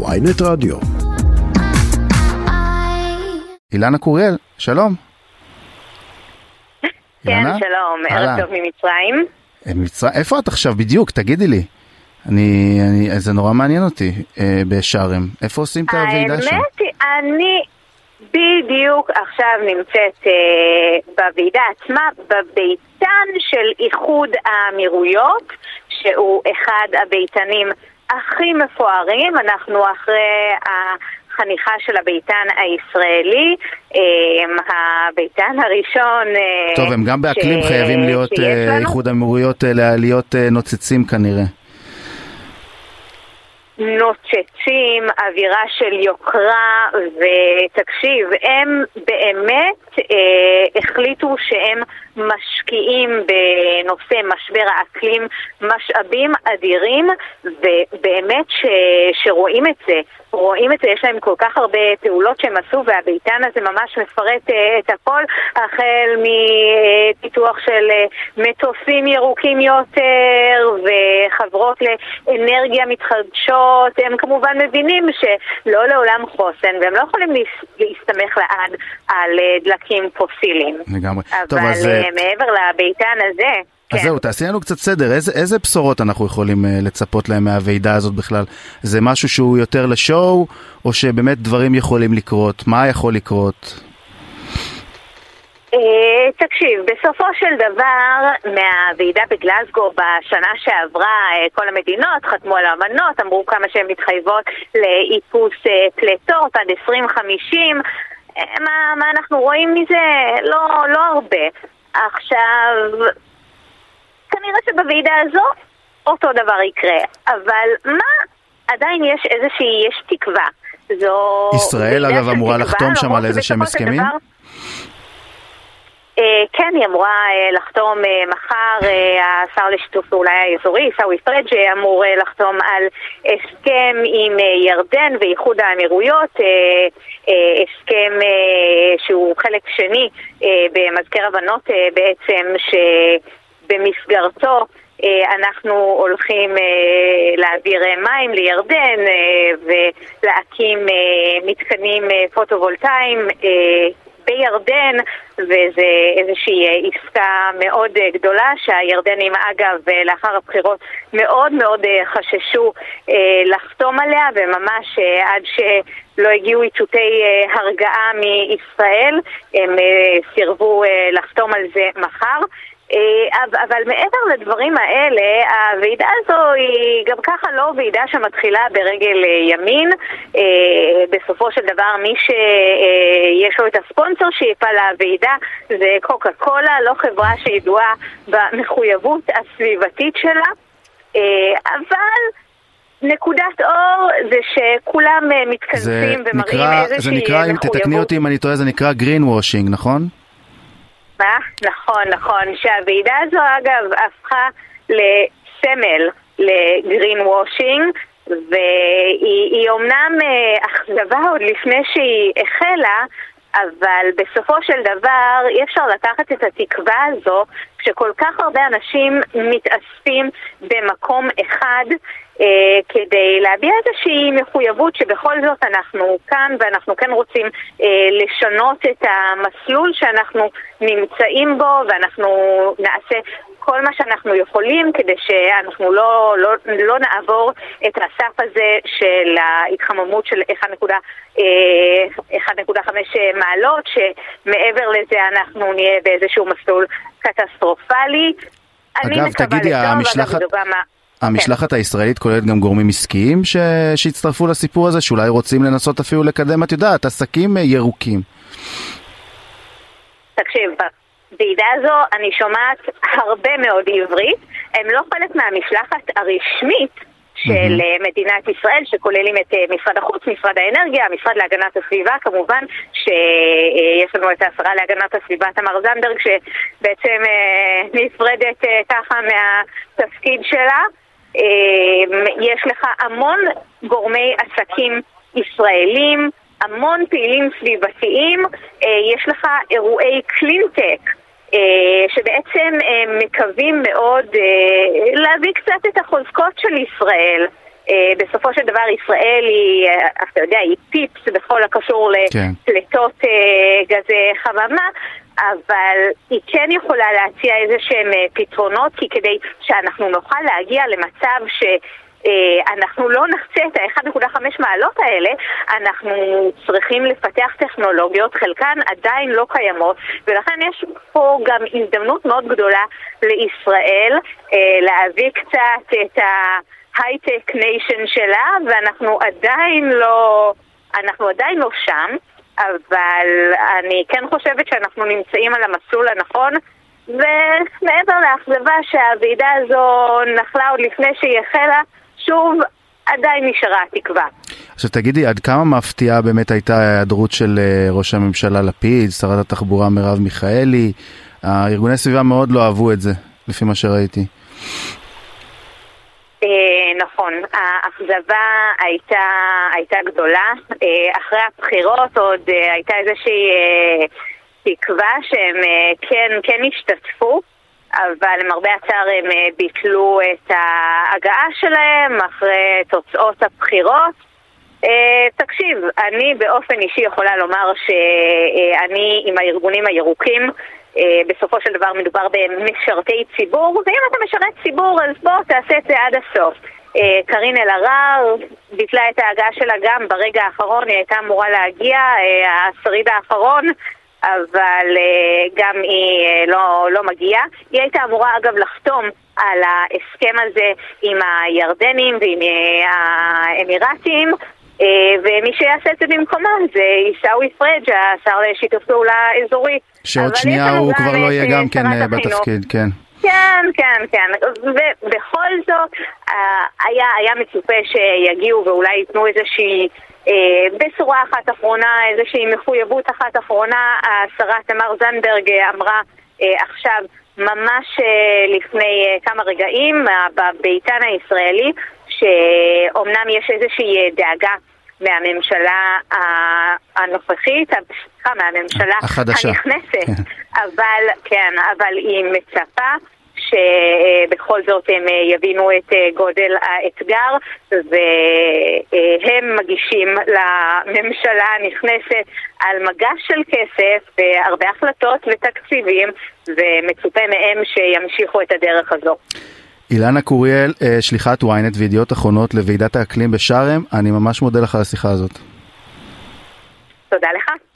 ויינט רדיו. אילנה קוריאל, שלום. כן, אילנה? שלום. ערב טוב ממצרים. אה, מצר... איפה את עכשיו בדיוק? תגידי לי. אני, אני, זה נורא מעניין אותי אה, בשארם. איפה עושים את הוועידה שם? האמת היא, אני בדיוק עכשיו נמצאת אה, בוועידה עצמה, בביתן של איחוד האמירויות, שהוא אחד הביתנים הכי מפוארים. אנחנו אחרי החניכה של הביתן הישראלי, אה, הביתן הראשון... אה, טוב, הם גם באקלים ש- חייבים להיות אה. איחוד האמירויות, אה, להיות נוצצים כנראה. נוצצים, אווירה של יוקרה, ותקשיב, הם באמת אה, החליטו שהם משקיעים בנושא משבר האקלים משאבים אדירים, ובאמת ש, שרואים את זה, רואים את זה, יש להם כל כך הרבה פעולות שהם עשו, והביתן הזה ממש מפרט אה, את הכל, החל מפיתוח של אה, מטוסים ירוקים יותר, וחברות לאנרגיה מתחדשות, הם כמובן מבינים שלא לעולם חוסן, והם לא יכולים להס- להסתמך לעד על אה, דלקים פוסיליים. לגמרי. אבל טוב, אז, מעבר לביתן הזה, אז כן. זהו, תעשי לנו קצת סדר. איזה, איזה בשורות אנחנו יכולים אה, לצפות להם מהוועידה הזאת בכלל? זה משהו שהוא יותר לשואו, או שבאמת דברים יכולים לקרות? מה יכול לקרות? אה, תקשיב, בסופו של דבר, מהוועידה בגלסגו בשנה שעברה, אה, כל המדינות חתמו על אמנות, אמרו כמה שהן מתחייבות לאיפוס פליטות עד 2050. אה, מה, מה אנחנו רואים מזה? לא, לא הרבה. עכשיו, כנראה שבוועידה הזו אותו דבר יקרה, אבל מה? עדיין יש איזושהי, יש תקווה. זו... ישראל, אגב, אמורה לחתום שם למרות על איזה שהם הסכמים? דבר- אה, כן, היא אמורה אה, לחתום אה, מחר, השר לשיתוף פעולה האזורי, עיסאווי פריג', אמור לחתום על הסכם עם ירדן ואיחוד האמירויות, הסכם שהוא חלק שני במזכר הבנות בעצם, שבמסגרתו אה, אנחנו הולכים אה, להעביר אה, מים לירדן ולהקים מתקנים פוטו-וולטאיים בירדן, וזה איזושהי עסקה מאוד גדולה שהירדנים אגב לאחר הבחירות מאוד מאוד חששו לחתום עליה וממש עד שלא הגיעו איתותי הרגעה מישראל הם סירבו לחתום על זה מחר. אה, אבל- מעבר לדברים האלה, הוועידה הזו היא גם ככה לא ועידה שמתחילה ברגל אה, ימין. אה, בסופו של דבר, מי שיש לו את הספונסר שיפה לוועידה זה קוקה קולה, לא חברה שידועה במחויבות הסביבתית שלה. אבל נקודת אור זה שכולם מתכנסים ומראים איזושהי זה נקרא, אם תתקני מחויבות. אותי אם אני טועה, זה נקרא green washing, נכון? מה? נכון, נכון. שהוועידה הזו, אגב, הפכה לסמל לגרין וושינג, והיא היא אומנם אה, אכזבה עוד לפני שהיא החלה, אבל בסופו של דבר אי אפשר לקחת את התקווה הזו כשכל כך הרבה אנשים מתאספים במקום אחד כדי להביע איזושהי מחויבות שבכל זאת אנחנו כאן ואנחנו כן רוצים אה, לשנות את המסלול שאנחנו נמצאים בו ואנחנו נעשה כל מה שאנחנו יכולים כדי שאנחנו לא, לא, לא נעבור את הסף הזה של ההתחממות של 1.5 מעלות, שמעבר לזה אנחנו נהיה באיזשהו מסלול קטסטרופלי. אני אגב, תגידי, המשלחת- המשלחת הישראלית כוללת גם גורמים עסקיים ש... שהצטרפו לסיפור הזה, שאולי רוצים לנסות אפילו לקדם, את יודעת, עסקים אה, ירוקים. תקשיב, בוועידה הזו אני שומעת הרבה מאוד עברית. הם לא חלק מהמשלחת הרשמית של אה, מדינת ישראל, שכוללים את אה, משרד החוץ, משרד האנרגיה, המשרד להגנת הסביבה, כמובן שיש לנו את השרה להגנת הסביבה תמר זנדברג, שבעצם נפרדת ככה מהתפקיד שלה. אה, יש לך המון גורמי עסקים ישראלים, המון פעילים סביבתיים, אה, יש לך אירועי קלינטק. אה, שבעצם אה, מקווים מאוד להביא קצת את החוזקות של ישראל בסופו של דבר ישראל היא, אתה יודע, היא פיפס בכל הקשור כן. לפליטות גזי חממה, אבל היא כן יכולה להציע איזה שהם פתרונות, כי כדי שאנחנו נוכל להגיע למצב ש... אנחנו לא נחצה את ה-1.5 מעלות האלה, אנחנו צריכים לפתח טכנולוגיות, חלקן עדיין לא קיימות, ולכן יש פה גם הזדמנות מאוד גדולה לישראל להביא קצת את ההייטק ניישן שלה, ואנחנו עדיין לא, אנחנו עדיין לא שם. אבל אני כן חושבת שאנחנו נמצאים על המסלול הנכון ומעבר לאכזבה שהוועידה הזו נחלה עוד לפני שהיא החלה, שוב, עדיין נשארה התקווה. עכשיו תגידי, עד כמה מפתיעה באמת הייתה ההיעדרות של ראש הממשלה לפיד, שרת התחבורה מרב מיכאלי? הארגוני סביבה מאוד לא אהבו את זה, לפי מה שראיתי. נכון, האכזבה הייתה, הייתה גדולה. אחרי הבחירות עוד הייתה איזושהי תקווה שהם כן, כן השתתפו. אבל למרבה הצער הם ביטלו את ההגעה שלהם אחרי תוצאות הבחירות. תקשיב, אני באופן אישי יכולה לומר שאני עם הארגונים הירוקים, בסופו של דבר מדובר במשרתי ציבור, ואם אתה משרת ציבור אז בוא תעשה את זה עד הסוף. קארין אלהרר ביטלה את ההגעה שלה גם ברגע האחרון, היא הייתה אמורה להגיע, השריד האחרון. אבל גם היא לא, לא מגיעה. היא הייתה אמורה אגב לחתום על ההסכם הזה עם הירדנים ועם האמירתים ומי שיעשה את זה במקומה זה עיסאווי פריג', השר לשיתוף פעולה אזורי. שעוד שנייה הוא כבר לא יהיה גם כן בתפקיד, כן. כן, כן, כן. ובכל זאת, היה, היה מצופה שיגיעו ואולי ייתנו איזושהי בשורה אחת אחרונה, איזושהי מחויבות אחת אחרונה. השרה תמר זנדברג אמרה עכשיו, ממש לפני כמה רגעים, בעיתן הישראלי, שאומנם יש איזושהי דאגה מהממשלה הנוכחית, סליחה, מהממשלה החדשה. הנכנסת, אבל, כן, אבל היא מצפה שבכל זאת הם יבינו את גודל האתגר והם מגישים לממשלה הנכנסת על מגש של כסף והרבה החלטות ותקציבים ומצופה מהם שימשיכו את הדרך הזו. אילנה קוריאל, שליחת ynet וידיעות אחרונות לוועידת האקלים בשארם, אני ממש מודה לך על השיחה הזאת. תודה לך.